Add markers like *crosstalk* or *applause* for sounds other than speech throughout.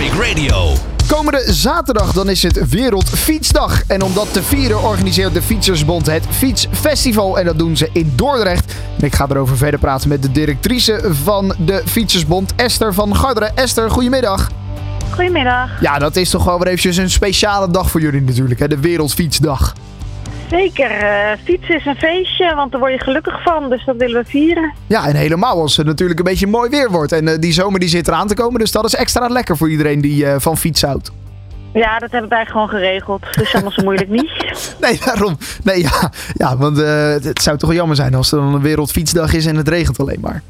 Traffic Radio. Komende zaterdag dan is het Wereldfietsdag. En om dat te vieren organiseert de Fietsersbond het Fietsfestival. En dat doen ze in Dordrecht. En ik ga erover verder praten met de directrice van de Fietsersbond, Esther van Garderen. Esther, goedemiddag. Goedemiddag. Ja, dat is toch wel weer eventjes een speciale dag voor jullie natuurlijk, hè? de Wereldfietsdag. Zeker, eh, fietsen is een feestje, want daar word je gelukkig van, dus dat willen we vieren. Ja, en helemaal als het natuurlijk een beetje mooi weer wordt. En eh, die zomer die zit eraan te komen, dus dat is extra lekker voor iedereen die eh, van fiets houdt. Ja, dat hebben wij gewoon geregeld, dus allemaal zo moeilijk niet. *laughs* Nee, daarom. Nee, ja, ja want het zou toch wel jammer zijn als er dan een Wereldfietsdag is en het regent alleen maar.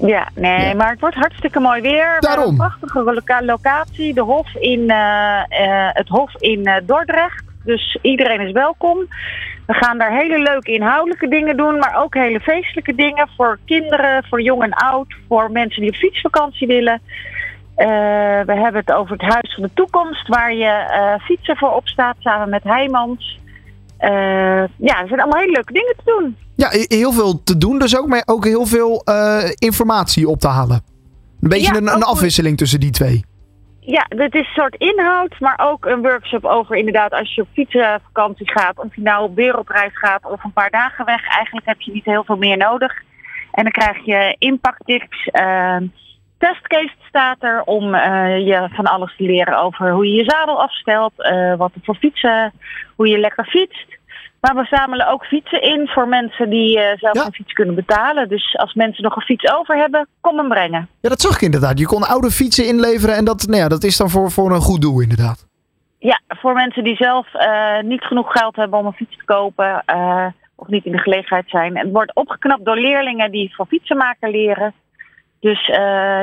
Ja, nee, Ja. maar het wordt hartstikke mooi weer. We Daarom. een prachtige loca- locatie, de Hof in, het Hof in Dordrecht. Dus iedereen is welkom. We gaan daar hele leuke inhoudelijke dingen doen, maar ook hele feestelijke dingen voor kinderen, voor jong en oud, voor mensen die op fietsvakantie willen. Eh, we hebben het over het Huis van de Toekomst, waar je eh, fietsen voor opstaat samen met Heijmans. Eh, ja, er zijn allemaal hele leuke dingen te doen. Ja, he- heel veel te doen dus ook, maar ook heel veel informatie op te halen. Een beetje Ja, een, een afwisseling tussen die twee. Ja, dit is een soort inhoud, maar ook een workshop over inderdaad als je op fietsenvakantie gaat. Of je nou wereldreis gaat of een paar dagen weg. Eigenlijk heb je niet heel veel meer nodig. En dan krijg je impacttips. eh testcase staat er om eh, je van alles te leren over hoe je je zadel afstelt. eh, wat er voor fietsen, hoe je lekker fietst. Maar we zamelen ook fietsen in voor mensen die eh, zelf Ja. een fiets kunnen betalen. Dus als mensen nog een fiets over hebben, kom hem brengen. Ja, dat zag ik inderdaad. Je kon oude fietsen inleveren en dat, nou ja, dat is dan voor, voor een goed doel inderdaad. Ja, voor mensen die zelf eh, niet genoeg geld hebben om een fiets te kopen eh, of niet in de gelegenheid zijn. Het wordt opgeknapt door leerlingen die voor fietsenmaker leren. Dus eh,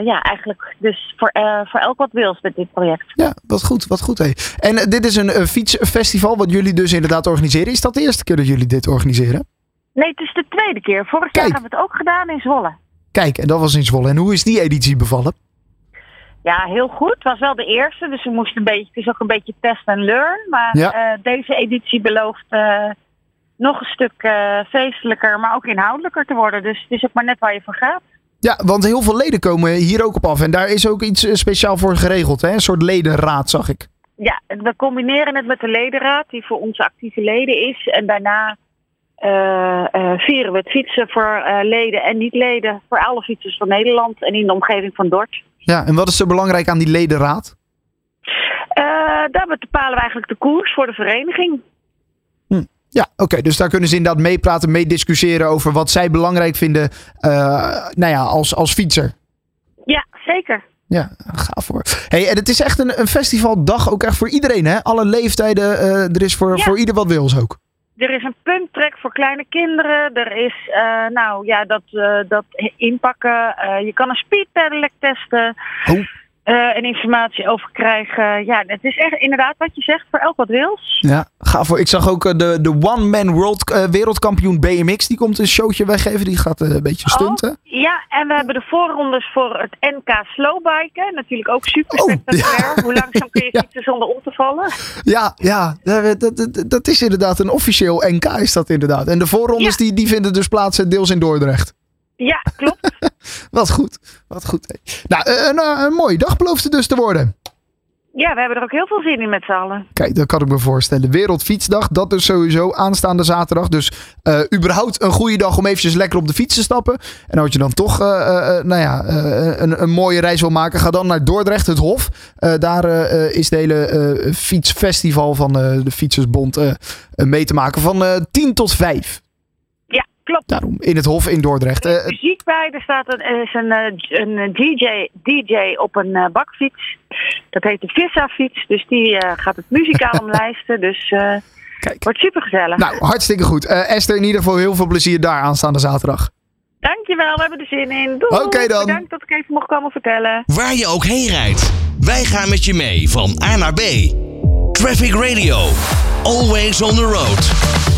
ja, eigenlijk dus voor, eh, voor elk wat wils met dit project. Ja, wat goed, wat goed. Hé. En eh, dit is een fietsfestival wat jullie dus inderdaad organiseren. Is dat de eerste keer dat jullie dit organiseren? Nee, het is de tweede keer. Vorig Kijk. jaar hebben we het ook gedaan in Zwolle. Kijk, en dat was in Zwolle. En hoe is die editie bevallen? Ja, heel goed. Het was wel de eerste, dus we moesten een beetje, het is ook een beetje test en learn. Maar Ja. deze editie belooft nog een stuk feestelijker, maar ook inhoudelijker te worden. Dus het is ook maar net waar je voor gaat. Ja, want heel veel leden komen hier ook op af. En daar is ook iets eh, speciaal voor geregeld. Hè? Een soort ledenraad, zag ik. Ja, we combineren het met de ledenraad, die voor onze actieve leden is. En daarna eh, eh, vieren we het fietsen voor leden en niet-leden. Voor alle fietsers van Nederland en in de omgeving van Dort. Ja, en wat is er belangrijk aan die ledenraad? Daar bepalen we eigenlijk de koers voor de vereniging. Ja, oké. dus daar kunnen ze inderdaad meepraten, meediscussiëren over wat zij belangrijk vinden uh, nou ja, als, als fietser. Ja, zeker. Ja, gaaf hoor. Hey, en het is echt een, een festivaldag ook echt voor iedereen, hè? Alle leeftijden, uh, er is voor, Ja. voor ieder wat wils ook. Er is een punttrek voor kleine kinderen. Er is, eh, nou ja, dat, eh, dat inpakken. Eh, je kan een speedpedelec testen. Oh. Eh, en informatie over krijgen. Ja, het is echt inderdaad wat je zegt, voor elk wat wils. Ja, gaaf hoor. Ik zag ook uh, de, de One Man World uh, wereldkampioen BMX. Die komt een showtje weggeven. Die gaat een beetje stunten. Oh, ja, en we hebben de voorrondes voor het NK Slowbiken. Natuurlijk ook super Oh, spectaculair. *laughs* ja. Hoe langzaam kun je *laughs* Ja. fietsen zonder om te vallen? Ja, ja dat, dat, is inderdaad een officieel NK is dat inderdaad. En de voorrondes Ja. die, die vinden dus plaats eh, deels in Dordrecht. Ja, klopt. *laughs* Wat goed, wat goed. Nou, eh, een, eh, een mooie dag belooft het dus te worden. Ja, we hebben er ook heel veel zin in met z'n allen. Kijk, dat kan ik me voorstellen. Wereldfietsdag, dat dus sowieso aanstaande zaterdag. Dus eh, überhaupt een goede dag om eventjes lekker op de fiets te stappen. En als je dan toch nou ja, een, een mooie reis wil maken, ga dan naar Dordrecht, het Hof. Daar is het hele fietsfestival van de Fietsersbond mee te maken van eh 10 tot 5. Klopt. Daarom, in het Hof in Dordrecht. Er is Eh, muziek bij. Er staat een, er is een, eh, een eh, DJ, DJ op een eh, bakfiets. Dat heet de Vissa-fiets. Dus die eh, gaat het muzikaal *laughs* omlijsten. Dus eh Kijk. wordt super gezellig. nou, hartstikke goed. Eh, Esther, in ieder geval heel veel plezier daar aanstaande zaterdag. Dankjewel, we hebben er zin in. Doei. Oké dan. Bedankt dat ik even mocht komen vertellen. Waar je ook heen rijdt. Wij gaan met je mee van A naar B. Traffic Radio. Always on the road.